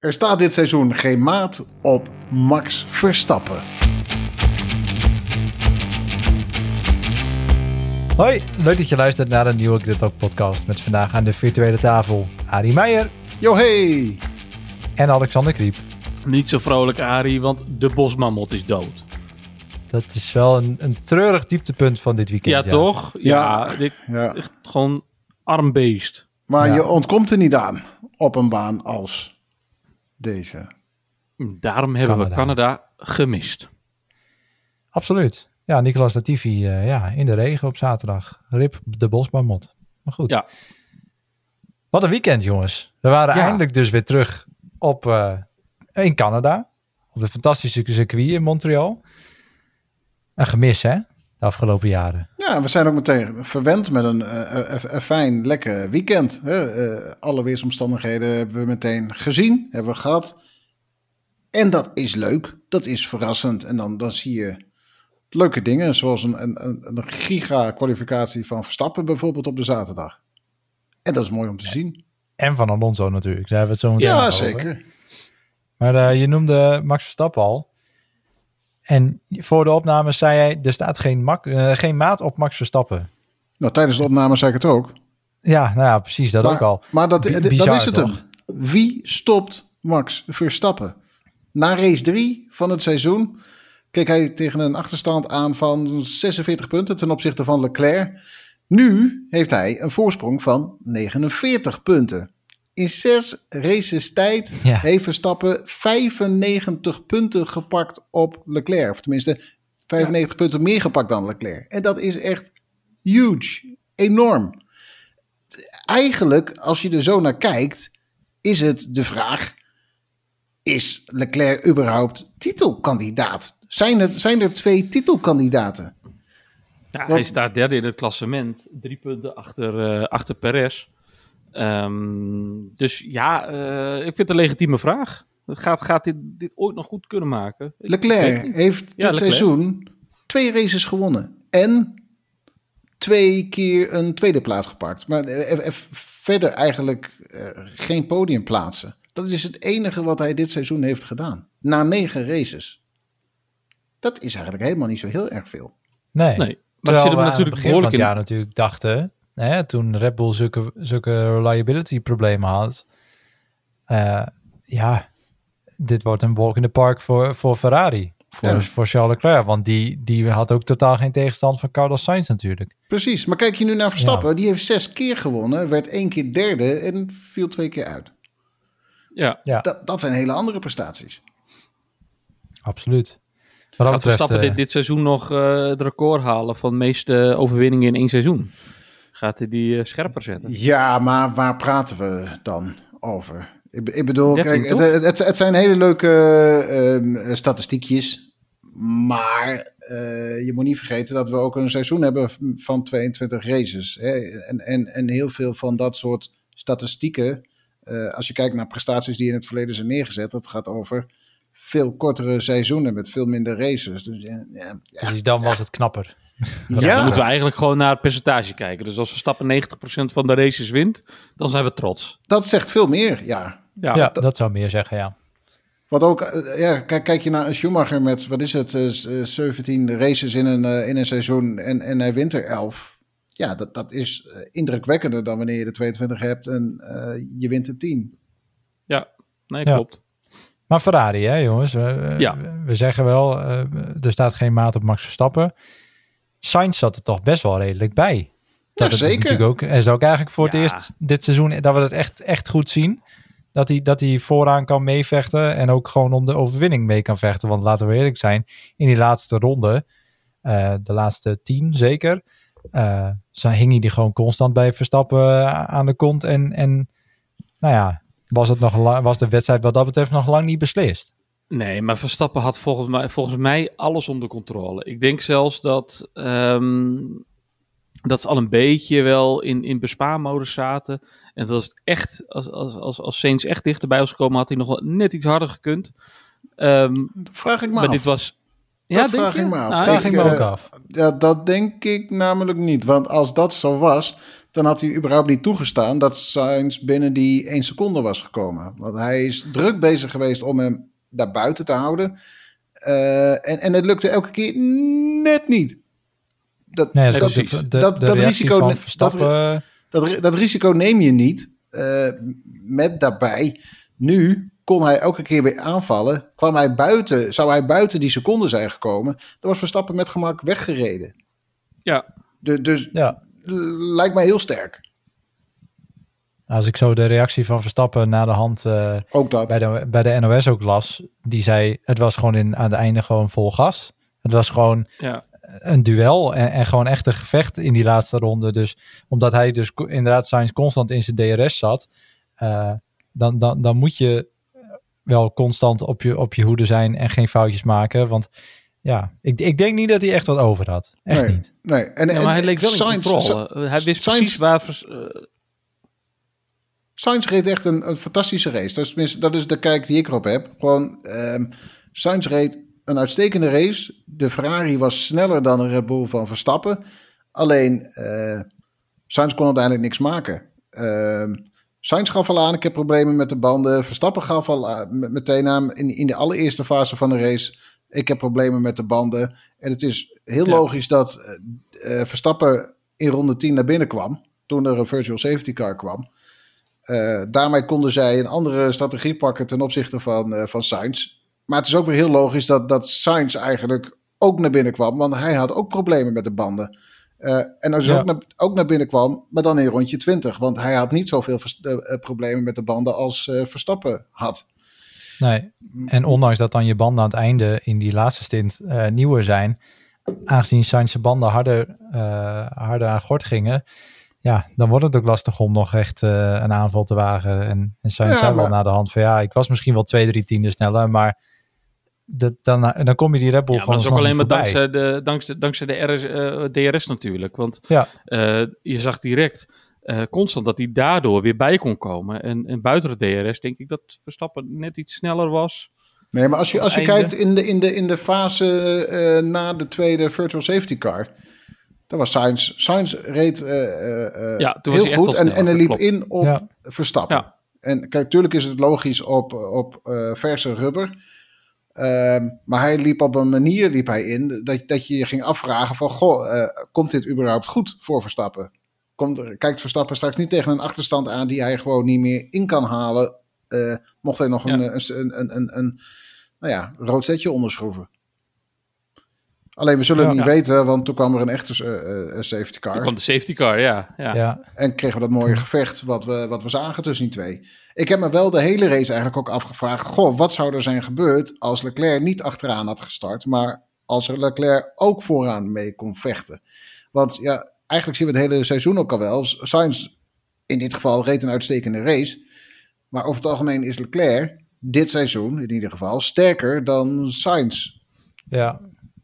Er staat dit seizoen geen maat op Max Verstappen. Hoi, leuk dat je luistert naar een nieuwe Grid Talk podcast met vandaag aan de virtuele tafel Arie Meijer Yo hey! en Alexander Kriep. Niet zo vrolijk, Arie, want de bosmamot is dood. Dat is wel een, een treurig dieptepunt van dit weekend. Ja, toch? Ja, Ja. dit, Ja. echt gewoon arm beest. Maar Ja. je ontkomt er niet aan op een baan als deze. Daarom hebben Canada. we Canada gemist. Absoluut. Ja, Nicolas Latifi eh, ja, in de regen op zaterdag. Rip de bosbamot. Maar goed. Ja. Wat een weekend, jongens. We waren Ja. eindelijk dus weer terug op, eh, in Canada. Op de fantastische circuit in Montreal. Een gemis, hè? De afgelopen jaren. Ja, we zijn ook meteen verwend met een, eh, eh, een fijn, lekker weekend. Eh, alle weersomstandigheden hebben we meteen gezien, hebben we gehad. En dat is leuk, dat is verrassend. En dan, dan zie je leuke dingen, zoals een, een, een, een giga-kwalificatie van Verstappen bijvoorbeeld op de zaterdag. En dat is mooi om te zien. En van Alonso natuurlijk. Daar hebben we het zo meteen Ja, over. zeker. Maar eh, je noemde Max Verstappen al. En voor de opname zei jij, er staat geen, mak- eh, geen maat op Max Verstappen. Nou, tijdens de opname zei ik het ook. Ja, nou ja, precies, dat maar, ook al. Maar dat, dat is het toch? hem. Wie stopt Max Verstappen? Na race 3 van het seizoen keek hij tegen een achterstand aan van 46 punten ten opzichte van Leclerc. Nu heeft hij een voorsprong van 49 punten. In zes races tijd Ja. heeft Verstappen 95 punten gepakt op Leclerc. Of tenminste, 95 punten meer gepakt dan Leclerc. En dat is echt huge, enorm eigenlijk, als je er zo naar kijkt, is het de vraag: is Leclerc überhaupt titelkandidaat? Zijn er, zijn er twee titelkandidaten? Ja, hij staat derde in het klassement. Drie punten achter, eh, achter Perez. Ehm, dus ja, eh, ik vind het een legitieme vraag. Gaat, gaat dit, dit ooit nog goed kunnen maken? Leclerc heeft dit Leclerc. seizoen twee races gewonnen en twee keer een tweede plaats gepakt. Maar eh, eh, verder eigenlijk eh, geen podiumplaatsen. Dat is het enige wat hij dit seizoen heeft gedaan. Na negen races. Dat is eigenlijk helemaal niet zo heel erg veel. Nee. Nee, maar Terwijl zit hem we aan natuurlijk het begin van behoorlijk het in. jaar natuurlijk dachten, hè, toen Red Bull zulke, zulke reliability problemen had. eh, ja, dit wordt een walk in the park voor, voor Ferrari. Voor, Ja. voor Charles Leclerc, want die, die had ook totaal geen tegenstand van Carlos Sainz natuurlijk. Precies, maar kijk je nu naar Verstappen. Die heeft zes keer gewonnen, werd één keer derde en viel twee keer uit. Ja, Ja, Dat, dat zijn hele andere prestaties. absoluut. Wat dat gaat betreft, Verstappen eh, dit, dit seizoen nog eh, het record halen van de meeste overwinningen in één seizoen? Gaat hij die eh, scherper zetten? Ja, maar waar praten we dan over? Ik, ik bedoel, 13 kijk, het, het, het, het zijn hele leuke ehm, statistiekjes. Maar eh, je moet niet vergeten dat we ook een seizoen hebben van 22 races. Hè? En, en, en heel veel van dat soort statistieken, eh, als je kijkt naar prestaties die in het verleden zijn neergezet, dat gaat over veel kortere seizoenen met veel minder races. Dus ja, ja, precies, dan was het knapper. Ja, dan moeten we eigenlijk gewoon naar het percentage kijken. Dus als Verstappen 90% van de races wint, dan zijn we trots. dat zegt veel meer, ja. Ja, Ja, dat zou meer zeggen, ja. Wat ook, eh, ja, kijk, kijk je naar een Schumacher met, wat is het, eh, s- eh, 17 races in een, eh, in een seizoen en, en hij wint er 11. Ja, dat, dat is eh, indrukwekkender dan wanneer je de 22 hebt en eh, je wint er 10. ja. nee, Ja. klopt. Maar Ferrari, hè jongens. We, we- Ja. we zeggen wel, eh, er staat geen maat op Max Verstappen. Sainz zat er toch best wel redelijk bij. Dat is zeker. natuurlijk ook, is ook eigenlijk voor het Ja. eerst dit seizoen dat we het echt, echt goed zien. Dat hij, dat hij vooraan kan meevechten en ook gewoon om de overwinning mee kan vechten. Want laten we eerlijk zijn, in die laatste ronde, eh, de laatste tien zeker, eh, zo hing hij die gewoon constant bij Verstappen eh, aan de kont. En, en nou ja, was, het nog was de wedstrijd wat dat betreft nog lang niet beslist. Nee, maar Verstappen had volgens mij, volgens mij alles onder controle. Ik denk zelfs dat, ehm, dat ze al een beetje wel in, in bespaarmodus zaten. En dat als het echt, als, als, als, als Sainz echt dichterbij was gekomen, had hij nog wel net iets harder gekund. Ehm, Vraag ik me maar af. dit was... Dat denk vraag je? ik me af. Nou, Vraag ik, ik me ook af. Ja, dat denk ik namelijk niet. Want als dat zo was, dan had hij überhaupt niet toegestaan dat Sainz binnen die 1 seconde was gekomen. Want hij is druk bezig geweest om hem daar buiten te houden. Uh, en, en het lukte elke keer net niet. Dat, nee, dat, de, de, dat, de dat risico, van Verstappen... dat, dat, risico neem je niet. Uh, met daarbij, nu kon hij elke keer weer aanvallen. Kwam hij buiten, zou hij buiten die seconde zijn gekomen, dan was Verstappen met gemak weggereden. Ja. De, dus ja. lijkt mij heel sterk. Als ik zo de reactie van Verstappen na de hand uh, ook dat. Bij, de, bij de NOS ook las, die zei het was gewoon in, aan het einde gewoon vol gas. Het was gewoon ja. een duel en, en gewoon echt een gevecht in die laatste ronde. Dus omdat hij dus inderdaad Sainz constant in zijn DRS zat, uh, dan, dan, dan moet je wel constant op je, op je hoede zijn en geen foutjes maken. Want ja, ik, ik denk niet dat hij echt wat over had. Echt nee, niet. Nee. En, ja, maar hij leek wel in controle. hij wist precies waar... Uh, Sainz reed echt een, een fantastische race. Dat is, dat is de kijk die ik erop heb. Gewoon, um, Sainz reed een uitstekende race. De Ferrari was sneller dan de Red Bull van Verstappen. Alleen, uh, Sainz kon uiteindelijk niks maken. Uh, Sainz gaf al aan, ik heb problemen met de banden. Verstappen gaf al meteen aan in, in de allereerste fase van de race. Ik heb problemen met de banden. En het is heel logisch dat uh, Verstappen in ronde 10 naar binnen kwam. Toen er een virtual safety car kwam. Uh, daarmee konden zij een andere strategie pakken ten opzichte van, uh, van Sainz. Maar het is ook weer heel logisch dat, dat Sainz eigenlijk ook naar binnen kwam. Want hij had ook problemen met de banden. Uh, en als hij ook, naar, ook naar binnen kwam, maar dan in rondje 20. Want hij had niet zoveel problemen met de banden als Verstappen had. Nee, en ondanks dat dan je banden aan het einde in die laatste stint nieuwer zijn, aangezien Sainz banden harder, harder aan gort gingen, ja, dan wordt het ook lastig om nog echt een aanval te wagen. En, en Sainz ja, zei wel naar de hand van ja, ik was misschien wel twee, drie tienden sneller, maar dat, dan, dan kom je die Red Bull ja, gewoon dat is ook alleen maar dankzij de, dankzij, dankzij de RS, uh, eh, DRS natuurlijk. Want ja. uh, je zag direct uh, constant dat hij daardoor weer bij kon komen. En, en buiten de DRS denk ik dat Verstappen net iets sneller was. Nee, maar als je, als je kijkt in de, in, de, in de fase na de tweede virtual safety car... Dat was Sainz. Sainz reed ja, toen heel goed en, en hij liep in op ja. Verstappen. Ja. En kijk, natuurlijk is het logisch op, op verse rubber... Ehm, maar hij liep op een manier liep hij in dat, dat je je ging afvragen van, goh, uh, komt dit überhaupt goed voor Verstappen? Komt, kijkt Verstappen straks niet tegen een achterstand aan die hij gewoon niet meer in kan halen, uh, mocht hij nog een, een, een, een, een, nou ja, rood setje onderschroeven? Alleen we zullen het niet weten, want toen kwam er een echte uh, safety car. Toen kwam de safety car, ja. ja. ja. En kregen we dat mooie gevecht wat we, wat we zagen tussen die twee. Ik heb me wel de hele race eigenlijk ook afgevraagd... Goh, wat zou er zijn gebeurd als Leclerc niet achteraan had gestart... maar als Leclerc ook vooraan mee kon vechten? Want ja, eigenlijk zien we het hele seizoen ook al wel. Sainz in dit geval reed een uitstekende race... maar over het algemeen is Leclerc dit seizoen in ieder geval sterker dan Sainz. Ja,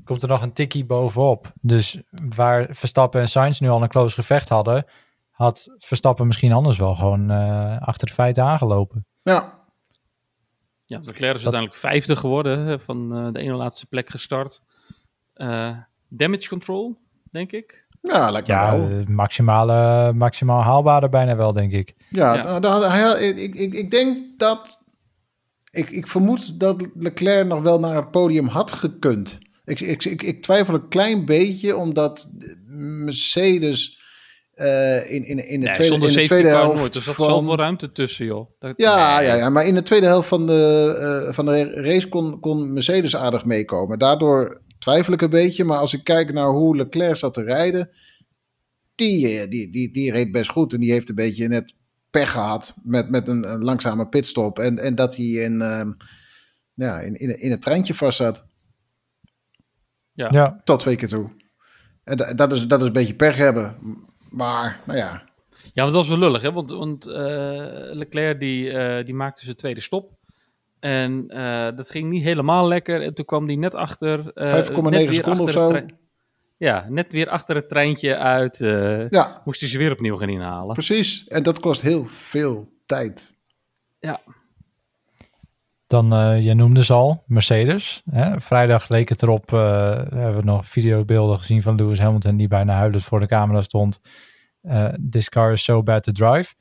komt er nog een tikkie bovenop. Dus waar Verstappen en Sainz nu al een close gevecht hadden, had Verstappen misschien anders wel gewoon uh, achter de feiten aangelopen. Ja. Ja, Leclerc is uiteindelijk vijfde geworden, van uh, de ene laatste plek gestart. Uh, damage control, denk ik. Ja, lijkt ja, wel. maximale, maximaal haalbare bijna wel, denk ik. Ja, ja. Nou, ik, ik, ik denk dat... Ik, ik vermoed dat Leclerc nog wel naar het podium had gekund. Ik, ik, ik, ik twijfel een klein beetje, omdat Mercedes uh, in, in, in de tweede, in de tweede helft. Nooit, er zat van... zoveel ruimte tussen, joh. Dat... Ja, ja, ja, maar in de tweede helft van de, uh, van de race kon, kon Mercedes aardig meekomen. Daardoor twijfel ik een beetje. Maar als ik kijk naar hoe Leclerc zat te rijden, die, eh, die, die, die reed best goed. En die heeft een beetje net pech gehad met, met een, een langzame pitstop. En, en dat hij in, uh, ja, in, in, in het treintje vast zat. Ja. ja. Tot twee keer toe. En dat is, dat is een beetje pech hebben. Maar, nou ja. Ja, want dat was wel lullig, hè? Want, want uh, Leclerc die, uh, die maakte zijn tweede stop. En uh, dat ging niet helemaal lekker. En toen kwam hij net achter... 5,9 seconden of zo. Ja, net weer achter het treintje uit. ja. Moest hij ze weer opnieuw gaan inhalen. Precies. En dat kost heel veel tijd. Ja. Dan, uh, je noemde ze al, Mercedes. Hè? Vrijdag leek het erop, uh, hebben we nog videobeelden gezien van Lewis Hamilton die bijna huilend voor de camera stond. eh, this car is so bad to drive.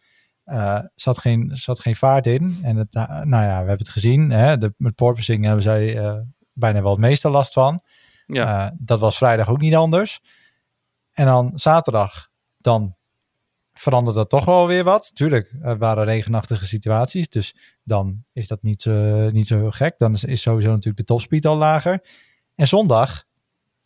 Uh, zat, geen, zat geen vaart in. En het, nou ja, we hebben het gezien. Hè? De, met porpoising hebben zij bijna wel het meeste last van. Ja. dat was vrijdag ook niet anders. En dan zaterdag, dan verandert dat toch wel weer wat. Tuurlijk, er waren regenachtige situaties, dus dan is dat niet, niet zo gek. Dan is, sowieso natuurlijk de topspeed al lager. En zondag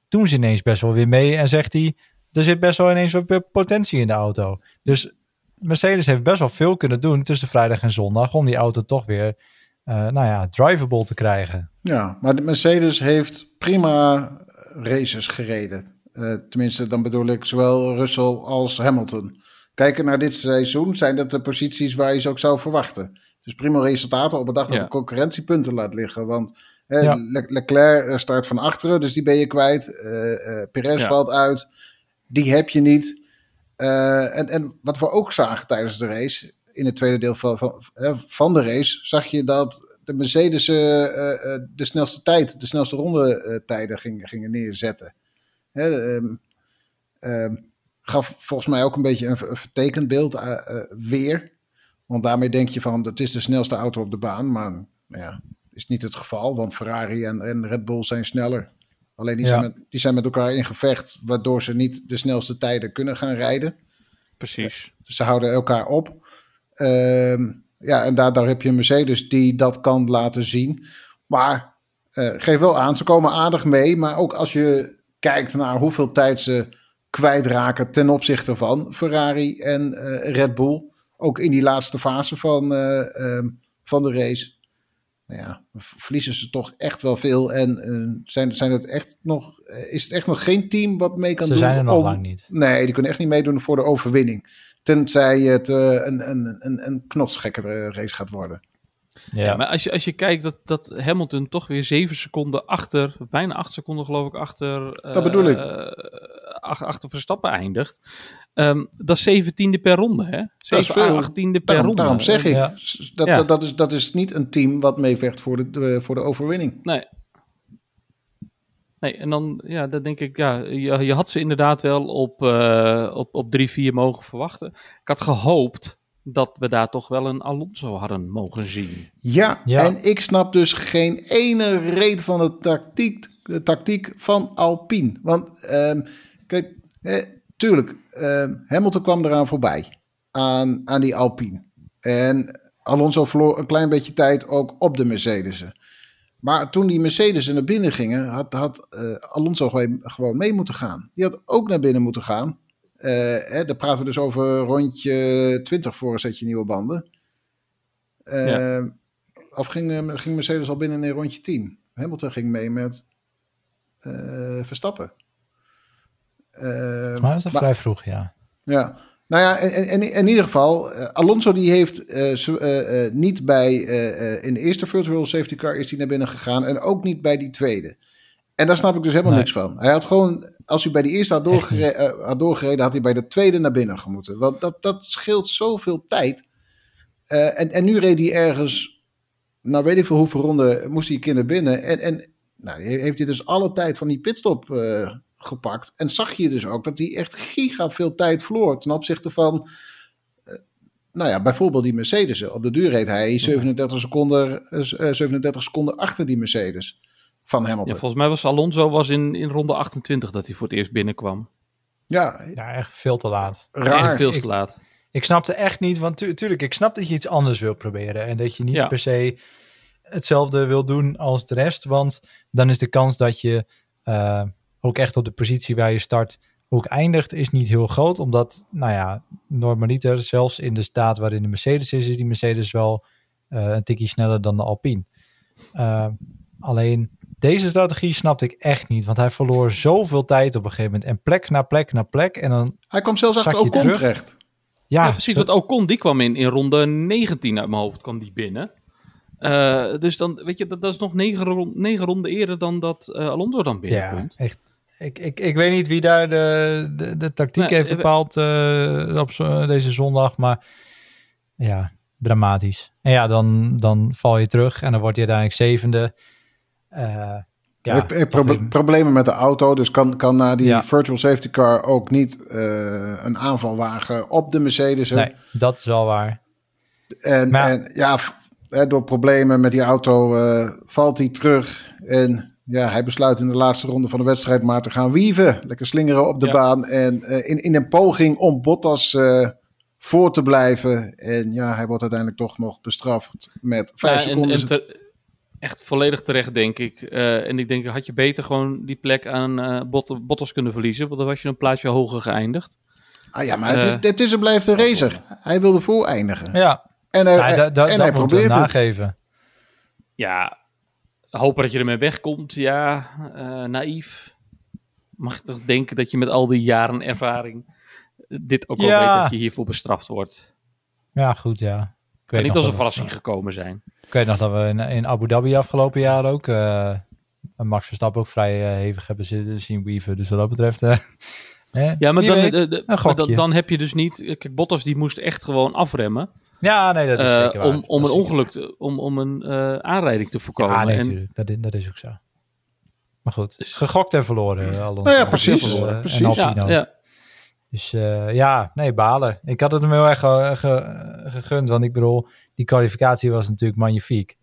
doen ze ineens best wel weer mee en zegt hij, er zit best wel ineens wat potentie in de auto. Dus Mercedes heeft best wel veel kunnen doen tussen vrijdag en zondag om die auto toch weer, uh, nou ja, drivable te krijgen. Ja, maar de Mercedes heeft prima races gereden. Uh, tenminste, dan bedoel ik zowel Russell als Hamilton kijken naar dit seizoen, zijn dat de posities waar je ze ook zou verwachten. Dus prima resultaten op een dag dat de concurrentiepunten laat liggen. Want ja. Leclerc eh, start van achteren, dus die ben je kwijt. Uh, Perez valt uit, die heb je niet. en, en wat we ook zagen tijdens de race, in het tweede deel van, van, van de race, zag je dat de Mercedes de snelste tijd, de snelste rondetijden gingen, gingen neerzetten. Hè, um, gaf volgens mij ook een beetje een, vertekend beeld uh, weer. Want daarmee denk je van, dat is de snelste auto op de baan. Maar ja, is niet het geval, want Ferrari en, en Red Bull zijn sneller. Alleen die, zijn met, die zijn met elkaar in gevecht, waardoor ze niet de snelste tijden kunnen gaan rijden. Precies. Dus ze houden elkaar op. Uh, ja, en daar, daar heb je een Mercedes die dat kan laten zien. Maar uh, geef wel aan, ze komen aardig mee. Maar ook als je kijkt naar hoeveel tijd ze kwijtraken ten opzichte van Ferrari en uh, Red Bull. Ook in die laatste fase van, uh, um, van de race. Nou ja, verliezen ze toch echt wel veel. En uh, zijn, zijn het echt nog, is het echt nog geen team wat mee kan ze doen? Ze zijn er nog om, lang niet. Nee, die kunnen echt niet meedoen voor de overwinning. Tenzij het een, een, een, een knotsgekke race gaat worden. Ja. ja. maar als je, als je kijkt dat, dat Hamilton toch weer zeven seconden achter, bijna acht seconden geloof ik, achter, dat bedoel ik. Achter Verstappen eindigt. Um, dat is zeventiende per ronde, hè? Zeven, achttiende per daarom, ronde. Daarom zeg ik, ja. dat, ja. dat, dat, is, dat is niet een team wat meevecht voor de, de, voor de overwinning. Nee. Nee, en dan, ja, dat denk ik, ja, je, je had ze inderdaad wel op, uh, op, op 3-4 mogen verwachten. Ik had gehoopt dat we daar toch wel een Alonso hadden mogen zien. Ja, ja. en ik snap dus geen ene reden van de tactiek, de tactiek van Alpine. Want, um, kijk, eh, tuurlijk, uh, Hamilton kwam eraan voorbij aan, aan die Alpine. En Alonso verloor een klein beetje tijd ook op de Mercedes'en. Maar toen die Mercedes naar binnen gingen, had, had uh, Alonso gewoon mee moeten gaan. Die had ook naar binnen moeten gaan. Uh, hè, daar praten we dus over rondje 20 voor een setje nieuwe banden. Uh, ja. Of ging, ging Mercedes al binnen in rondje 10? Hamilton ging mee met Verstappen. Maar is dat vrij vroeg, ja. Ja, nou ja, in, in, in ieder geval, Alonso die heeft niet bij, in de eerste virtual safety car is hij naar binnen gegaan en ook niet bij die tweede. En daar snap ik dus helemaal nee. niks van. Hij had gewoon, als hij bij de eerste had, doorgereden, had doorgereden, had hij bij de tweede naar binnen gemoeten. Want dat, dat scheelt zoveel tijd. En, en nu reed hij ergens, nou weet ik veel hoeveel ronden, moest hij een keer naar binnen. En, en nou, heeft hij dus alle tijd van die pitstop gepakt. En zag je dus ook dat hij echt giga veel tijd verloor ten opzichte van... Nou ja, bijvoorbeeld die Mercedes. Op de duur reed hij 37 seconden, 37 seconden achter die Mercedes van Hamilton. Ja, volgens mij was Alonso was in, in ronde 28 dat hij voor het eerst binnenkwam. Ja, ja echt veel te laat. Raar. Echt veel te laat. Ik, ik snapte echt niet, want tu tuurlijk, ik snap dat je iets anders wil proberen. En dat je niet ja. per se hetzelfde wil doen als de rest. Want dan is de kans dat je uh, ook echt op de positie waar je start ook eindigt, is niet heel groot. Omdat, nou ja, normaliter, zelfs in de staat waarin de Mercedes is, is die Mercedes wel uh, een tikje sneller dan de Alpine. Uh, alleen deze strategie snapte ik echt niet. Want hij verloor zoveel tijd op een gegeven moment. En plek na plek na plek. En dan hij kwam zelfs achter Ocon terug. terecht. Ja, ja precies. Dat... Want Ocon die kwam in, in ronde 19 uit mijn hoofd kwam die binnen. Uh, dus dan, weet je, dat, dat is nog negen, rond, negen ronden eerder dan dat uh, Alonso dan binnenkomt. Ja, echt. Ik, ik, ik weet niet wie daar de, de, de tactiek heeft bepaald uh, op zo, deze zondag. Maar ja, dramatisch. En ja, dan, dan val je terug en dan wordt je uiteindelijk zevende. Uh, hij heeft proble- toch- problemen met de auto, dus kan, kan na die Ja. virtual safety car ook niet eh, een aanval wagen op de Mercedes. Nee, dat is wel waar. En, Maar- en ja, hè, door problemen met die auto eh, valt hij terug. En ja, hij besluit in de laatste ronde van de wedstrijd maar te gaan wieven. Lekker slingeren op de Ja. baan. En eh, in, in een poging om Bottas eh, voor te blijven. En ja, hij wordt uiteindelijk toch nog bestraft met vijf Ja, en, seconden. en te- echt volledig terecht, denk ik. Eh, en ik denk, had je beter gewoon die plek aan eh Bot- Bottas kunnen verliezen. Want dan was je een plaatsje hoger geëindigd. ah ja, maar het is, het is en blijft een racer. Hij wilde voor eindigen. Ja, En, hij- ja da- da- en hij probeert het. nageven. Ja, hopen dat je ermee wegkomt. Ja, eh, naïef. Mag ik toch denken dat je met al die jaren ervaring dit ook wel Ja. weet dat je hiervoor bestraft wordt. Ja, goed, ja. Ik Kan niet als een verrassing gekomen zijn. ik weet nog dat we in, in Abu Dhabi afgelopen jaar ook eh, Max Verstappen ook vrij eh, hevig hebben zitten zien weaven. Dus wat dat betreft... eh, hè, Ja, maar dan, weet, de- de- een maar gokje. dan, dan heb je dus niet... Kijk, Bottas die moest echt gewoon afremmen. Ja, nee, dat is eh, zeker waar. om, om Dat een ongeluk, te- om, om een eh, aanrijding te voorkomen. Ja, nee, En- natuurlijk. Dat, is- dat is ook zo. Maar goed, gegokt en verloren. Alonso. Nou ja, precies, Dus, en precies. Alpine ja, ja. Dus eh, ja, nee, balen. Ik had het hem heel erg ge- ge- gegund, want ik bedoel, die kwalificatie was natuurlijk magnifiek.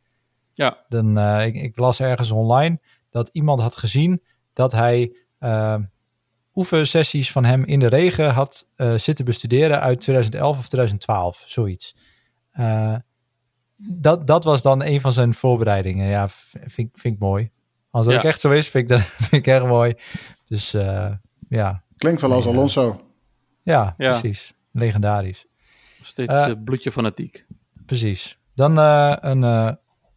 Ja. Dan, eh, ik, ik las ergens online dat iemand had gezien dat hij oefensessies van hem in de regen had eh, zitten bestuderen uit 2011 of 2012, zoiets. Eh, dat, dat was dan een van zijn voorbereidingen. Ja, vind, ik- vind ik mooi. Als dat Ja. ook echt zo is, vind ik dat vind ik erg mooi. Dus eh, ja, Klinkt wel als. Alonso. ja, Ja. precies. Legendarisch. Steeds bloedje fanatiek. Precies. Dan eh, een eh,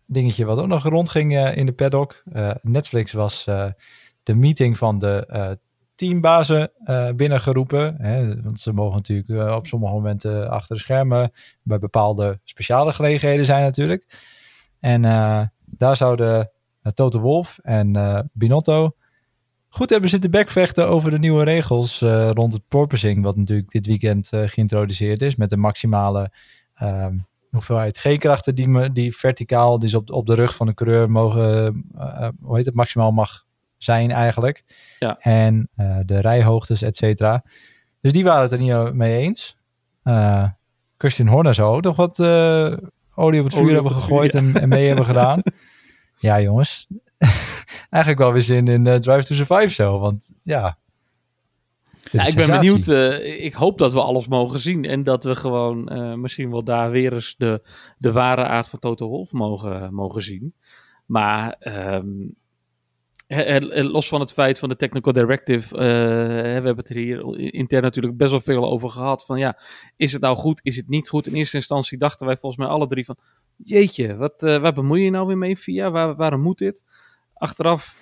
dingetje wat ook nog rondging eh, in de paddock. Eh, Netflix was eh, de meeting van de eh, teambazen eh, binnengeroepen. Hè, want ze mogen natuurlijk eh, op sommige momenten achter de schermen bij bepaalde speciale gelegenheden zijn natuurlijk. En eh, daar zouden Toto Wolf en Binotto goed hebben zitten backvechten over de nieuwe regels rond het porpoising, wat natuurlijk dit weekend geïntroduceerd is met de maximale ehm, hoeveelheid G-krachten die, die verticaal, dus op, op de rug van de coureur mogen, hoe heet het, maximaal mag zijn eigenlijk. Ja. En eh, de rijhoogtes, et cetera. Dus die waren het er niet eh, mee eens. Eh, Christian Horner zou ook nog wat olie op het vuur Olie hebben het vuur, gegooid en, en mee hebben gedaan. Ja, jongens. Eigenlijk wel weer zin in Drive to Survive zo, want ja. ik ben benieuwd. ik hoop dat we alles mogen zien. En dat we gewoon misschien wel daar weer eens de, de ware aard van Toto Wolf mogen, mogen zien. Maar ehm, los van het feit van de technical directive. eh, we hebben het er hier intern natuurlijk best wel veel over gehad. Van ja, is het nou goed? Is het niet goed? In eerste instantie dachten wij volgens mij alle drie van. Jeetje, wat, eh, waar bemoei je nou weer mee via? Waar, waarom moet dit? Achteraf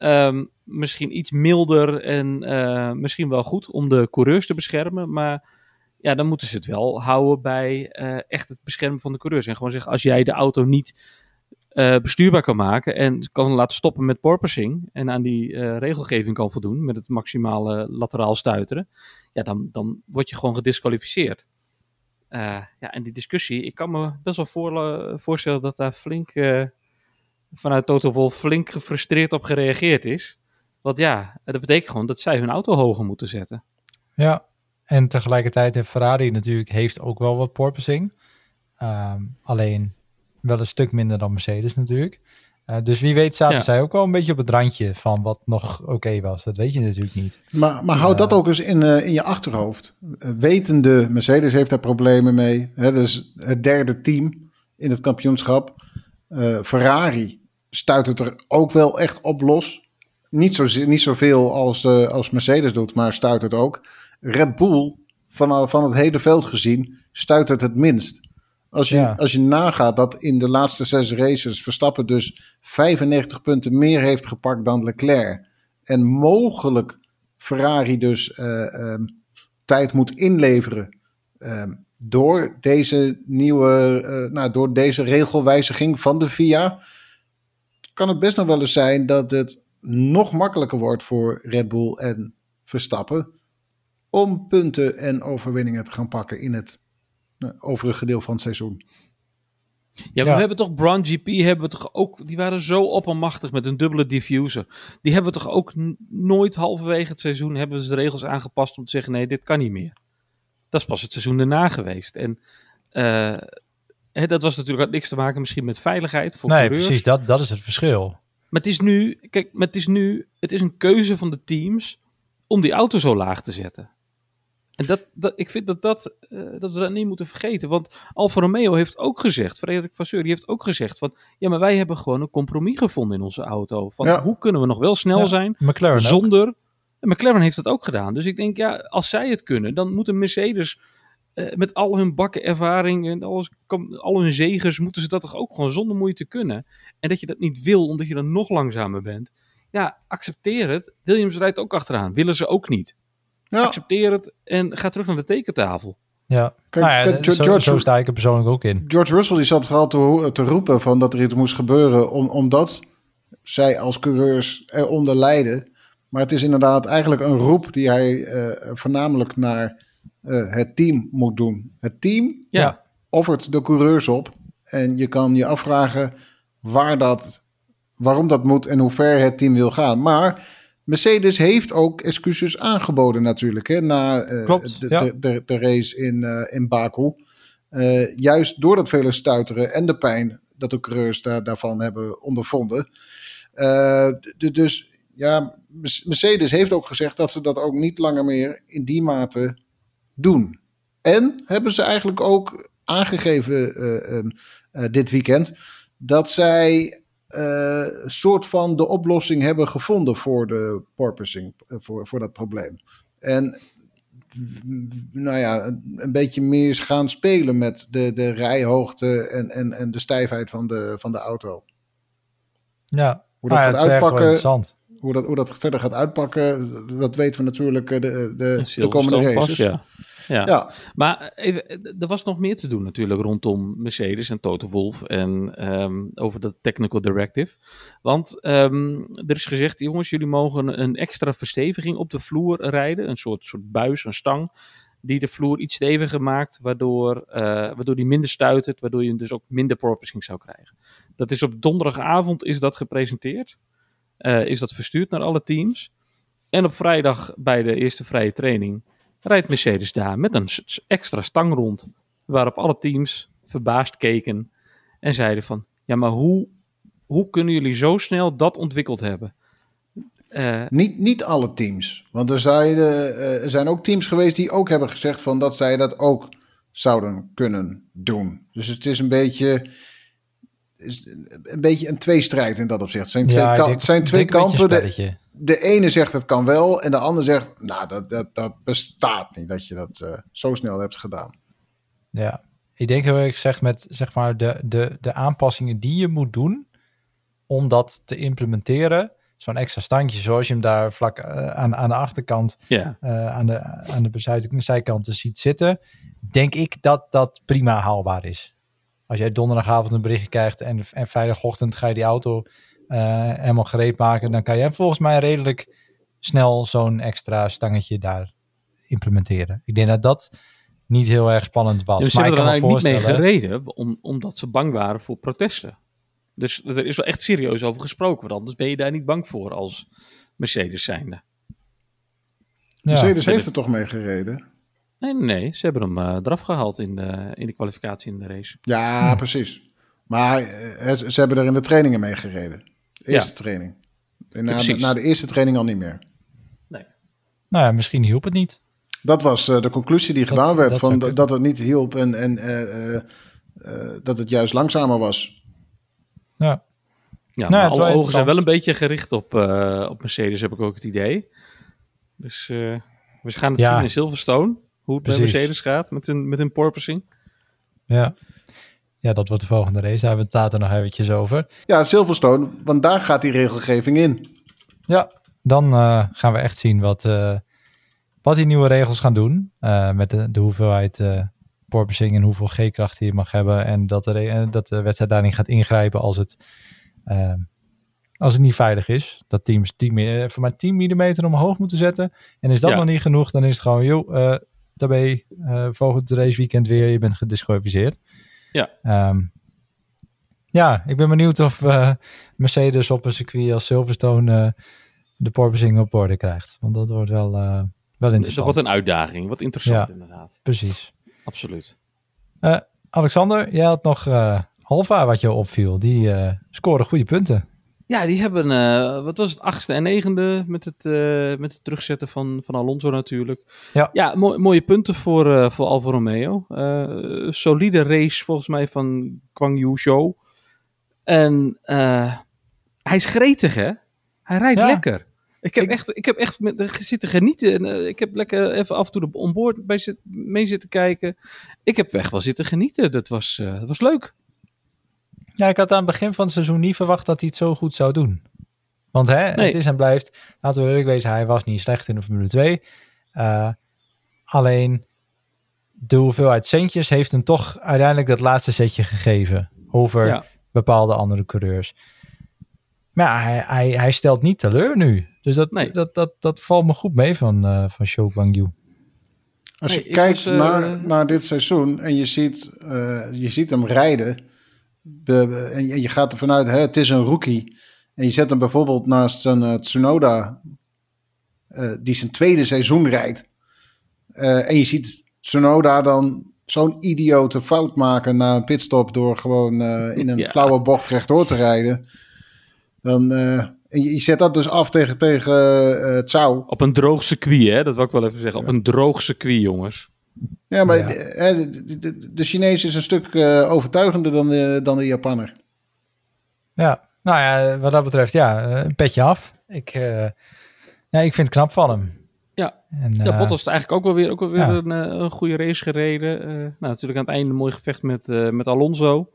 Ehm, misschien iets milder en eh, misschien wel goed om de coureurs te beschermen. Maar ja, dan moeten ze het wel houden bij echt het beschermen van de coureurs. En gewoon zeggen, als jij de auto niet eh, bestuurbaar kan maken en kan laten stoppen met porpoising en aan die eh, regelgeving kan voldoen met het maximale lateraal stuiteren, ja, dan, dan word je gewoon gedisqualificeerd. Eh, ja, en die discussie, ik kan me best wel voor, voorstellen dat daar flink vanuit Toto Wolff flink gefrustreerd op gereageerd is. Want ja, dat betekent gewoon dat zij hun auto hoger moeten zetten. Ja, en tegelijkertijd heeft Ferrari natuurlijk heeft ook wel wat porpoising. Ehm, alleen wel een stuk minder dan Mercedes natuurlijk. Eh, dus wie weet zaten Ja. zij ook wel een beetje op het randje van wat nog oké was. Dat weet je natuurlijk niet. Maar, maar houd Ja. dat ook eens in, eh, in je achterhoofd. Eh, wetende, Mercedes heeft daar problemen mee. Hè, dus het derde team in het kampioenschap. Eh, Ferrari stuit het er ook wel echt op los. Niet, zo, niet zoveel als, eh, als Mercedes doet, maar stuit het ook. Red Bull, van, van het hele veld gezien, stuit het het minst. Als je, Ja. als je nagaat dat in de laatste zes races Verstappen dus 95 punten meer heeft gepakt dan Leclerc. En mogelijk Ferrari dus eh, ehm, tijd moet inleveren ehm, door deze nieuwe, eh, nou, door deze regelwijziging van de FIA. Kan het best nog wel eens zijn dat het nog makkelijker wordt voor Red Bull en Verstappen om punten en overwinningen te gaan pakken in het overige deel van het seizoen. Ja, we hebben toch Brown GP hebben we toch ook, die waren zo oppermachtig met een dubbele diffuser. Die hebben we toch ook nooit halverwege het seizoen hebben ze de regels aangepast om te zeggen nee, dit kan niet meer. Dat is pas het seizoen daarna geweest. En eh, hè, dat was natuurlijk had niks te maken misschien met veiligheid voor Nee, coureurs. precies. Dat, dat is het verschil. Maar het is nu, kijk, maar het is nu, het is een keuze van de teams om die auto zo laag te zetten. En dat, dat, ik vind dat, dat, eh, dat we dat niet moeten vergeten. Want Alfa Romeo heeft ook gezegd, Frederik Vasseur, die heeft ook gezegd van, ja, maar wij hebben gewoon een compromis gevonden in onze auto. Van Ja. hoe kunnen we nog wel snel Ja, zijn McLaren ook. zonder... En McLaren heeft dat ook gedaan. Dus ik denk, ja, als zij het kunnen, dan moet een Mercedes eh, met al hun bakken ervaring en alles, al hun zegers, moeten ze dat toch ook gewoon zonder moeite kunnen. En dat je dat niet wil, omdat je dan nog langzamer bent. Ja, accepteer het. Williams rijdt ook achteraan. Willen ze ook niet. Ja, Accepteer het en ga terug naar de tekentafel. Ja, Kijk, nou ja, kijk, zo, George- zo sta ik er persoonlijk ook in. George Russell die zat vooral te, te roepen van dat er iets moest gebeuren om, omdat zij als coureurs eronder lijden. Maar het is inderdaad eigenlijk een roep die hij eh, voornamelijk naar eh, het team moet doen. Het team Ja, Ja. offert de coureurs op. En je kan je afvragen waar dat, waarom dat moet en hoe ver het team wil gaan. Maar Mercedes heeft ook excuses aangeboden natuurlijk. Hè, na eh, Klopt, de, ja. de, de, de race in, eh, in Baku. Eh, juist door dat vele stuiteren en de pijn dat de coureurs daar, daarvan hebben ondervonden. Dus ja, Mercedes heeft ook gezegd dat ze dat ook niet langer meer in die mate doen. En hebben ze eigenlijk ook aangegeven dit weekend dat zij eh, soort van de oplossing hebben gevonden voor de porpoising, eh, voor, voor dat probleem. En nou ja, een, een beetje meer gaan spelen met de, de rijhoogte en, en, en de stijfheid van de, van de auto. Ja, Hoe dat ja, wel uitpakken, interessant. hoe dat, hoe dat verder gaat uitpakken, dat weten we natuurlijk eh, de, de, de komende pas, races. ja. Ja. Ja, Maar even, er was nog meer te doen natuurlijk rondom Mercedes en Toto Wolff en ehm, over de technical directive. Want ehm, er is gezegd, jongens, jullie mogen een extra versteviging op de vloer rijden. Een soort, soort buis, een stang, die de vloer iets steviger maakt, waardoor, eh, waardoor die minder stuitert, waardoor je dus ook minder porpoising zou krijgen. Dat is op donderdagavond is dat gepresenteerd. Eh, is dat verstuurd naar alle teams. En op vrijdag bij de eerste vrije training rijdt Mercedes daar met een extra stang rond. Waarop alle teams verbaasd keken en zeiden van... Ja, maar hoe, hoe kunnen jullie zo snel dat ontwikkeld hebben? Eh, Niet, niet alle teams. Want er, zeiden, eh, er zijn ook teams geweest die ook hebben gezegd van dat zij dat ook zouden kunnen doen. Dus het is een beetje, is een, beetje een tweestrijd in dat opzicht. Het zijn twee, Ja, ik ka- denk- het zijn twee een kampen. De. De ene zegt het kan wel en de ander zegt, nou dat, dat, dat bestaat niet dat je dat eh, zo snel hebt gedaan. Ja, ik denk heel erg gezegd met zeg maar de, de, de aanpassingen die je moet doen om dat te implementeren. Zo'n extra standje zoals je hem daar vlak eh, aan, aan de achterkant, ja, eh, aan, de, aan de zijkanten ziet zitten. Denk ik dat dat prima haalbaar is. Als jij donderdagavond een berichtje krijgt en, en vrijdagochtend ga je die auto helemaal gereed maken, dan kan jij volgens mij redelijk snel zo'n extra stangetje daar implementeren. Ik denk dat dat niet heel erg spannend was. Ja, ze hebben er eigenlijk niet mee gereden, om, omdat ze bang waren voor protesten. Dus er is wel echt serieus over gesproken, want anders ben je daar niet bang voor als Mercedes zijnde. Ja. Mercedes heeft er toch mee gereden? Nee, nee, ze hebben hem eh, eraf gehaald in de, in de kwalificatie in de race. Ja, precies. Maar eh, ze hebben er in de trainingen mee gereden. De eerste training. En na, na de eerste training al niet meer. Nee. Nou ja, misschien hielp het niet. Dat was eh, de conclusie die Dat- gedaan werd, dat van, dat, het niet hielp en, en eh, eh, eh, dat het juist langzamer was. Ja, Ja, Nou, maar alle ogen zijn wel een beetje gericht op, eh, op Mercedes, heb ik ook het idee. Dus eh, we gaan het Ja. zien in Silverstone, hoe het bij. Mercedes gaat met hun, met hun porpoising. ja. Ja, dat wordt de volgende race. Daar hebben we het later nog eventjes over. Ja, Silverstone, want daar gaat die regelgeving in. Ja, dan eh, gaan we echt zien wat, eh, wat die nieuwe regels gaan doen. eh, met de, de hoeveelheid eh porpoising en hoeveel G-kracht die je mag hebben. En dat de, dat de wedstrijd daarin gaat ingrijpen als het, als het niet veilig is. Dat teams 10, mi- eh, voor maar 10 mm omhoog moeten zetten. En is dat Ja. nog niet genoeg, dan is het gewoon, joh, eh eh volgend raceweekend weer, je bent gedisqualificeerd. Ja. Ehm, Ja, ik ben benieuwd of eh, Mercedes op een circuit als Silverstone eh, de porpoising op orde krijgt. Want dat wordt wel, eh, wel Dus dat interessant. wordt een uitdaging. Wat interessant Ja. inderdaad. Precies. Absoluut. Alexander, jij had nog Alfa wat je opviel. Die scoren goede punten. Ja, die hebben, eh, wat was het, achtste en negende met het, eh, met het terugzetten van, van Alonso natuurlijk. Ja. ja mooi- mooie punten voor, eh, voor Alfa Romeo. Solide race volgens mij van Kwang Yu Zhou. En hij is gretig hè. Hij rijdt Ja. lekker. Ik heb Ik- echt, ik heb echt met, zitten genieten. En, ik heb lekker even af en toe de onboard bij zit, mee zitten kijken. Ik heb echt wel zitten genieten. Dat was, dat was leuk. Ja, ik had aan het begin van het seizoen niet verwacht dat hij het zo goed zou doen. Want hè, Nee. het is en blijft, laten we eerlijk wezen, hij was niet slecht in de Formule 2. Eh, alleen de hoeveelheid centjes heeft hem toch uiteindelijk dat laatste setje gegeven over Ja. bepaalde andere coureurs. Maar ja, hij, hij, hij stelt niet teleur nu. Dus dat, Nee. dat, dat, dat valt me goed mee van, eh van Guangyu. Als je kijkt was, eh, naar, naar dit seizoen en je ziet, eh, je ziet hem rijden. En je, gaat ervan uit, hè, het is een rookie. En je zet hem bijvoorbeeld naast een eh, Tsunoda, eh, die zijn tweede seizoen rijdt. Eh, en je ziet Tsunoda dan zo'n idiote fout maken na een pitstop door gewoon in een Ja. flauwe bocht rechtdoor te rijden. Dan, en je, je zet dat dus af tegen, tegen Tsau. Op een droog circuit, hè? dat wil ik wel even zeggen. Op een droog circuit, jongens. Ja, maar Ja. De, de, de, de Chinees is een stuk eh, overtuigender dan de, dan de Japanner. Ja, nou ja, wat dat betreft, ja, eh, een petje af. Ik, eh, ja, ik vind het knap van hem. Ja. En, Ja, eh, Bottas heeft eigenlijk ook wel weer, ook wel weer ja. een, eh, een goede race gereden. Eh, nou, natuurlijk aan het einde een mooi gevecht met, eh, met Alonso.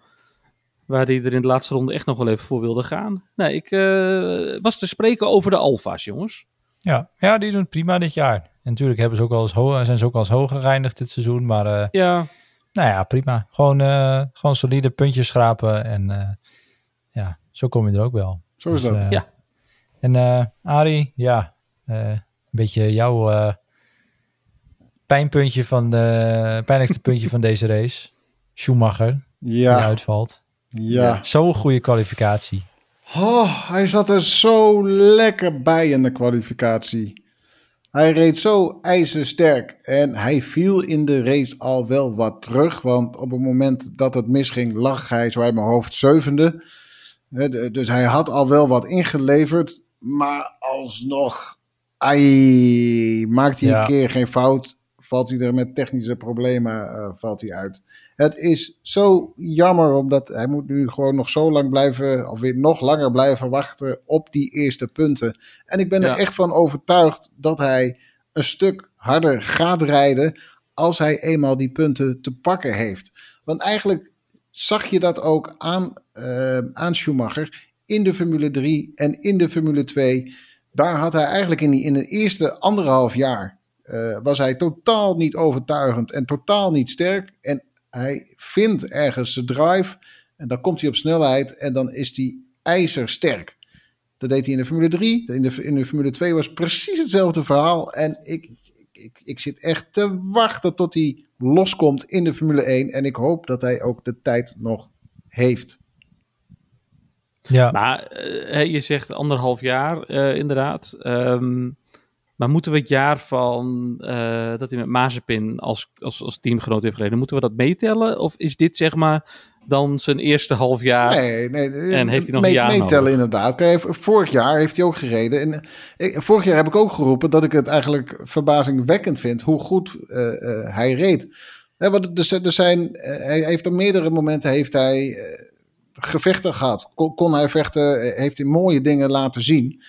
Waar hij er in de laatste ronde echt nog wel even voor wilde gaan. Nee, ik eh, was te spreken over de Alfa's, jongens. Ja, ja, die doen het prima dit jaar. En natuurlijk hebben ze ook al eens ho- zijn ze ook al eens hoog geëindigd dit seizoen. Maar eh, Ja, nou ja, prima. Gewoon, eh, gewoon solide puntjes schrapen. En eh, ja, zo kom je er ook wel. Zo is Dus, dat. Ja. En eh Arie, ja, eh, een beetje jouw eh, pijnpuntje van de pijnlijkste puntje van deze race. Schumacher, die Ja, uitvalt. ja. Zo'n goede kwalificatie. Oh, hij zat er zo lekker bij in de kwalificatie. Hij reed zo ijzersterk en hij viel in de race al wel wat terug. Want op het moment dat het misging lag hij zo uit mijn hoofd zevende. Dus hij had al wel wat ingeleverd. Maar alsnog, ai, maakt hij Ja. een keer geen fout, valt hij er met technische problemen eh, valt hij uit. Het is zo jammer, omdat hij moet nu gewoon nog zo lang blijven, of weer nog langer blijven wachten op die eerste punten. En ik ben Ja. er echt van overtuigd dat hij een stuk harder gaat rijden als hij eenmaal die punten te pakken heeft. Want eigenlijk zag je dat ook aan, eh, aan Schumacher in de Formule 3 en in de Formule 2. Daar had hij eigenlijk in, die, in het eerste anderhalf jaar eh, was hij totaal niet overtuigend en totaal niet sterk. En hij vindt ergens zijn drive en dan komt hij op snelheid en dan is hij ijzersterk. Dat deed hij in de Formule 3. In de, in de Formule 2 was precies hetzelfde verhaal. En ik, ik, ik zit echt te wachten tot hij loskomt in de Formule 1. En ik hoop dat hij ook de tijd nog heeft. Ja, maar hè, je zegt anderhalf jaar, eh, inderdaad. Ehm, maar moeten we het jaar van eh, dat hij met Mazepin als, als, als teamgenoot heeft gereden, moeten we dat meetellen? Of is dit zeg maar dan zijn eerste half jaar? Nee, nee. En heeft hij nog mee- een jaar Meetellen nodig? inderdaad. Kijk, vorig jaar heeft hij ook gereden. En, ik, vorig jaar heb ik ook geroepen dat ik het eigenlijk verbazingwekkend vind hoe goed eh, eh, hij reed. Want er, er zijn, eh, hij heeft op meerdere momenten heeft hij, eh, gevechten gehad. Kon, kon hij vechten, eh, heeft hij mooie dingen laten zien.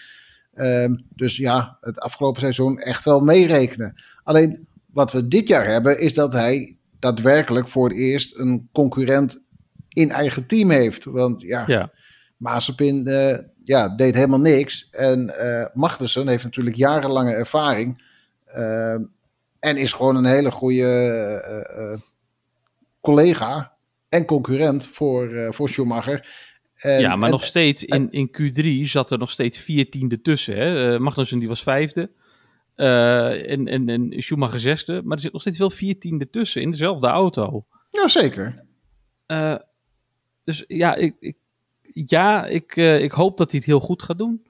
Ehm, dus ja, het afgelopen seizoen echt wel meerekenen. Alleen wat we dit jaar hebben, is dat hij daadwerkelijk voor het eerst een concurrent in eigen team heeft. Want ja, Ja, Mazepin eh, ja, deed helemaal niks. En Magnussen heeft natuurlijk jarenlange ervaring. eh, en is gewoon een hele goede eh, collega en concurrent voor, voor Schumacher. En- ja maar en- nog steeds in, in Q3 zat er nog steeds vier tiende tussen. Hè? Eh, Magnussen die was vijfde. Eh, en, en, en Schumacher zesde. Maar er zit nog steeds wel vier tiende tussen in dezelfde auto. Ja, zeker. Eh, dus ja, ik, ik, ja ik, eh, ik hoop dat hij het heel goed gaat doen.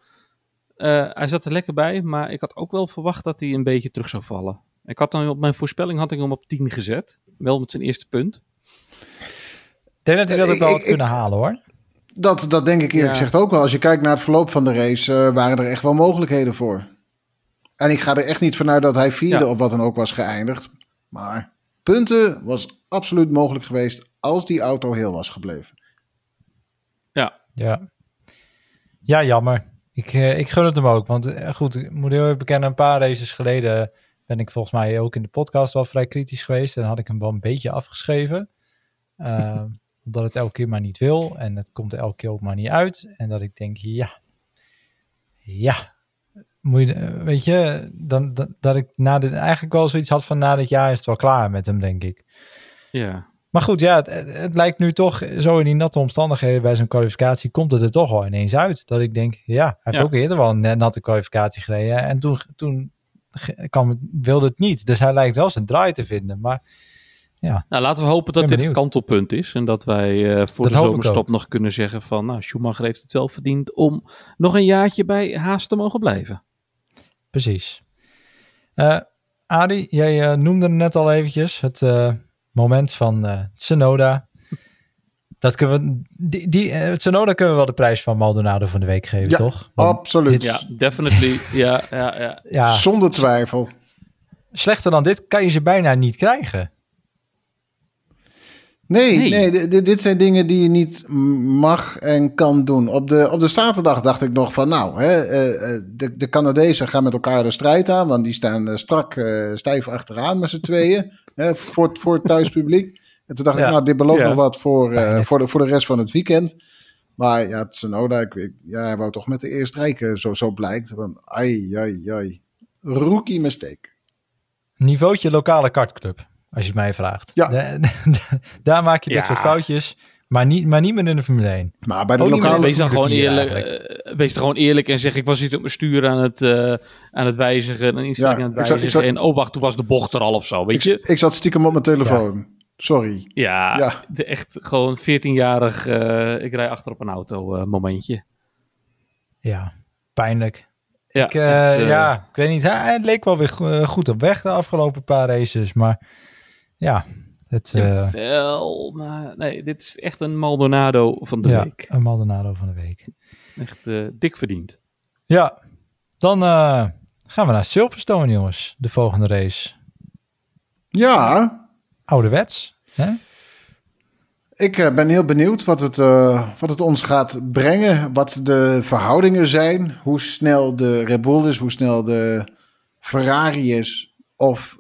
Eh, hij zat er lekker bij, maar ik had ook wel verwacht dat hij een beetje terug zou vallen. Ik had dan op mijn voorspelling had ik hem op 10 gezet. Wel met zijn eerste punt. Ik denk dat hij dat ook wel had ik- kunnen halen hoor. Dat, dat denk ik eerlijk Ja. gezegd ook wel. Als je kijkt naar het verloop van de race, eh, waren er echt wel mogelijkheden voor. En ik ga er echt niet vanuit dat hij vierde Ja. of wat dan ook was geëindigd. Maar punten was absoluut mogelijk geweest als die auto heel was gebleven. Ja, ja jammer. Ik, eh, ik gun het hem ook. Want eh, goed, ik moet heel even bekennen, een paar races geleden ben ik volgens mij ook in de podcast wel vrij kritisch geweest. En had ik hem wel een beetje afgeschreven. Omdat het elke keer maar niet wil. En het komt er elke keer ook maar niet uit. En dat ik denk, ja, ja. Moet je, eh, weet je, dan, dan, dat ik na dit eigenlijk wel zoiets had van na dit jaar is het wel klaar met hem, denk ik. Ja, Maar goed, ja, het, lijkt nu toch zo in die natte omstandigheden bij zo'n kwalificatie komt het er toch wel ineens uit. Dat ik denk, ja, hij heeft Ja. ook eerder wel een natte kwalificatie gereden. En toen, toen kwam wilde het niet. Dus hij lijkt wel zijn draai te vinden. Maar nou laten we hopen dat Ben dit het kantelpunt is. En dat wij eh, voor Dat de zomerstop nog kunnen zeggen van... Nou, Schumacher heeft het wel verdiend om nog een jaartje bij Haas te mogen blijven. precies. Eh Adi, jij eh, noemde het net al eventjes. Het eh, moment van eh Tsunoda. Dat kunnen we, die, die, Tsunoda kunnen we wel de prijs van Maldonado van de week geven, Ja, toch? Want Absoluut. dit- Ja, definitely. ja, ja, ja. ja, Zonder twijfel. slechter dan dit kan je ze bijna niet krijgen. Nee, Nee. nee. di- di- dit zijn dingen die je niet mag en kan doen. Op de, op de zaterdag dacht ik nog van, nou, hè, eh, eh, de, de Canadezen gaan met elkaar de strijd aan, want die staan eh, strak stijf achteraan met z'n tweeën, hè, voor, het- voor het thuispubliek. En toen dacht Ja. ik, nou, dit belooft Ja. nog wat voor, voor, de, voor de rest van het weekend. Maar ja, Tsunoda, ik, ik, ja, hij wou toch met de eerste rijken, zo, zo blijkt. Van, ai, ai, ai. Rookie mistake. Niveautje lokale kartclub, als je het mij vraagt. Ja. Da- da- daar maak je dit Ja. soort foutjes, maar niet, maar niet meer in de Formule 1. Maar bij de Ook lokale... Wees dan gewoon eerlijk, wees er gewoon eerlijk en zeg ik was niet op mijn stuur aan het, eh, aan het wijzigen, een instelling Ja, aan het ik zat- ik wijzigen. zat- En oh wacht, toen was de bocht er al of zo, weet je? Ik, ik zat stiekem op mijn telefoon. Sorry. Ja, Ja. De echt gewoon 14-jarig, eh, ik rij achter op een auto eh, momentje. Ja, pijnlijk. Ja, ik, echt, ja, ik weet niet. Hij, leek wel weer go- goed op weg de afgelopen paar races, maar ja, het, eh, Wel, maar nee, dit is echt een Maldonado van de ja week. een Maldonado van de week. Echt eh, dik verdiend. Ja, dan eh, gaan we naar Silverstone, jongens. De volgende race. Ja, Ouderwets. Hè? Ik eh, ben heel benieuwd wat het, eh, wat het ons gaat brengen. Wat de verhoudingen zijn. Hoe snel de Red Bull is. Hoe snel de Ferrari is. Of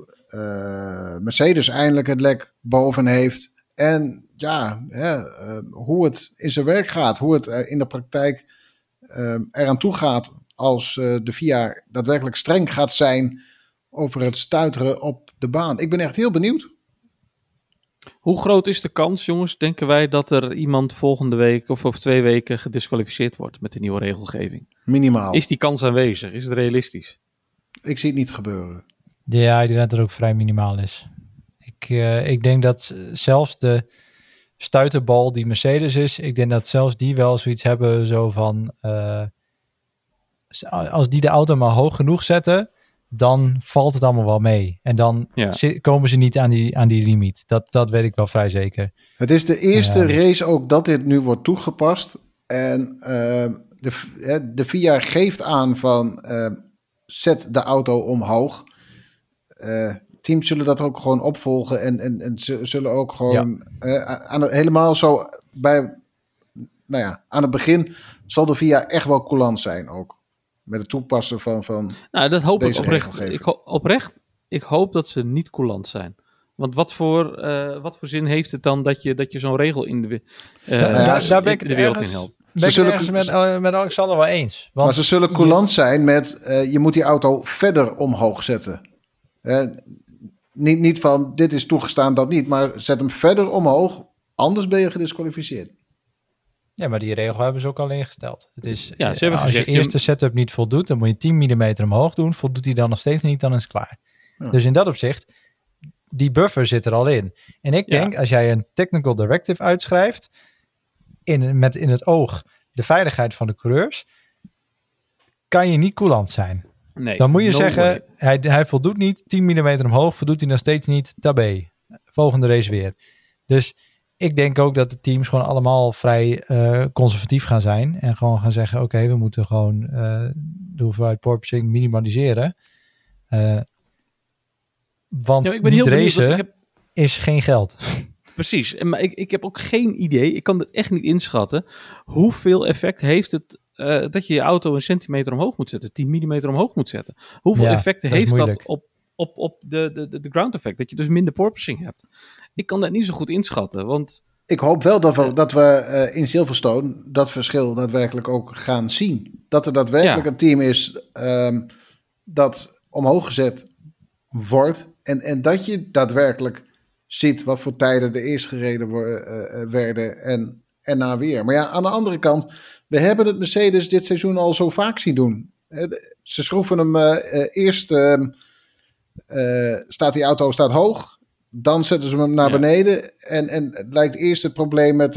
Mercedes eindelijk het lek boven heeft. En ja, hè, eh, hoe het in zijn werk gaat. Hoe het eh, in de praktijk eh, eraan toe gaat. Als eh, de VIA daadwerkelijk streng gaat zijn over het stuiteren op de baan. Ik ben echt heel benieuwd. Hoe groot is de kans, jongens, denken wij, dat er iemand volgende week of over twee weken gedisqualificeerd wordt met de nieuwe regelgeving? Minimaal. Is die kans aanwezig? Is het realistisch? Ik zie het niet gebeuren. Ja, ik denk dat er ook vrij minimaal is. Ik, eh, ik denk dat zelfs de stuiterbal die Mercedes is, ik denk dat zelfs die wel zoiets hebben zo van, eh, als die de auto maar hoog genoeg zetten, dan valt het allemaal wel mee. En dan Ja. zi- komen ze niet aan die, aan die limiet. Dat, dat weet ik wel vrij zeker. Het is de eerste Ja. race ook dat dit nu wordt toegepast. En eh, de, hè, de VIA geeft aan van zet de auto omhoog. Eh, teams zullen dat ook gewoon opvolgen. En, en, en ze zullen ook gewoon eh, aan de- helemaal zo bij, nou ja, aan het begin zal de VIA echt wel coulant zijn ook. Met het toepassen van, van Nou, dat hoop ik oprecht. Ik ho- oprecht. Ik hoop dat ze niet coulant zijn. Want wat voor, eh, wat voor zin heeft het dan dat je, dat je zo'n regel in de, eh, Ja, daar- ben ik de wereld ergens- in helpt? Ben ik zullen- met, eh, met Alexander wel eens. Want maar ze zullen coulant zijn met eh, je moet die auto verder omhoog zetten. Eh, niet, niet van dit is toegestaan, dat niet. Maar zet hem verder omhoog, anders ben je gedisqualificeerd. Ja, maar die regel hebben ze ook al ingesteld. Het is, Ja, ze hebben als gezegd, je je- eerste setup niet voldoet, dan moet je 10 mm omhoog doen. Voldoet hij dan nog steeds niet, dan is het klaar. Ja. Dus in dat opzicht, die buffer zit er al in. En ik Ja. denk, als jij een technical directive uitschrijft, in, met in het oog de veiligheid van de coureurs, kan je niet coulant zijn. Nee, Dan moet je no zeggen, way. hij, hij voldoet niet, 10 mm omhoog, voldoet hij nog steeds niet, tabé. Volgende race weer. Dus ik denk ook dat de teams gewoon allemaal vrij eh, conservatief gaan zijn. En gewoon gaan zeggen, oké, we moeten gewoon eh, de hoeveelheid porpoising minimaliseren. Eh, want Ja, ik ben niet heel racen heb, is geen geld. precies. Maar ik, ik heb ook geen idee, ik kan het echt niet inschatten. Hoeveel effect heeft het eh, dat je je auto een centimeter omhoog moet zetten, 10 mm omhoog moet zetten? Hoeveel Ja, effecten dat heeft dat op, op, op de, de, de, ground effect? Dat je dus minder porpoising hebt. Ik kan dat niet zo goed inschatten, want Ik hoop wel dat we, dat we eh, in Silverstone dat verschil daadwerkelijk ook gaan zien. Dat er daadwerkelijk Ja. een team is ehm, dat omhoog gezet wordt. En, en dat je daadwerkelijk ziet wat voor tijden er eerst gereden wo- eh, werden en erna weer. Maar ja, aan de andere kant, we hebben het Mercedes dit seizoen al zo vaak zien doen. Eh, Ze schroeven hem eh, eh, eerst, ehm, eh, staat die auto staat hoog. Dan zetten ze hem naar Ja. beneden. En, en het lijkt eerst het probleem met,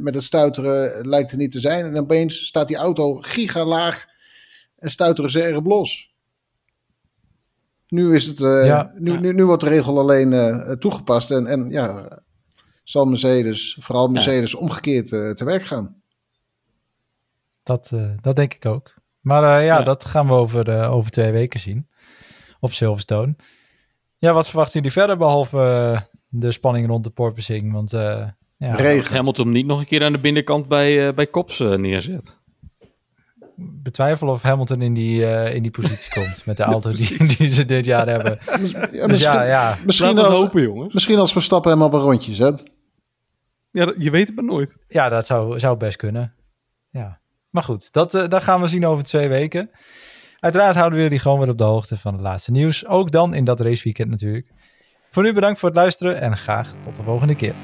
met het stuiteren lijkt er niet te zijn. En opeens staat die auto gigalaag en stuiteren ze erg los. Nu, is het, Ja. nu. Nu, nu wordt de regel alleen toegepast. En, en ja, zal Mercedes, vooral Mercedes, omgekeerd eh, te werk gaan. Dat, eh, dat denk ik ook. Maar eh, ja, Ja. dat gaan we over, eh, over twee weken zien. Op Silverstone. Ja, wat verwachten jullie verder behalve eh, de spanning rond de porpoising? Want eh, ja, Regen. Hamilton niet nog een keer aan de binnenkant bij, eh bij Kops neerzet. betwijfel of Hamilton in die, eh, in die positie komt. Met de auto die, die ze dit jaar hebben. Mis- ja, Dus misschien, ja, ja. misschien, we hopen, jongens. misschien als Verstappen hem op een rondje zet. Ja, je weet het maar nooit. ja, dat zou, zou best kunnen. Ja. Maar goed, dat, eh, dat gaan we zien over twee weken. Uiteraard houden we jullie gewoon weer op de hoogte van het laatste nieuws. Ook dan in dat raceweekend natuurlijk. Voor nu bedankt voor het luisteren en graag tot de volgende keer.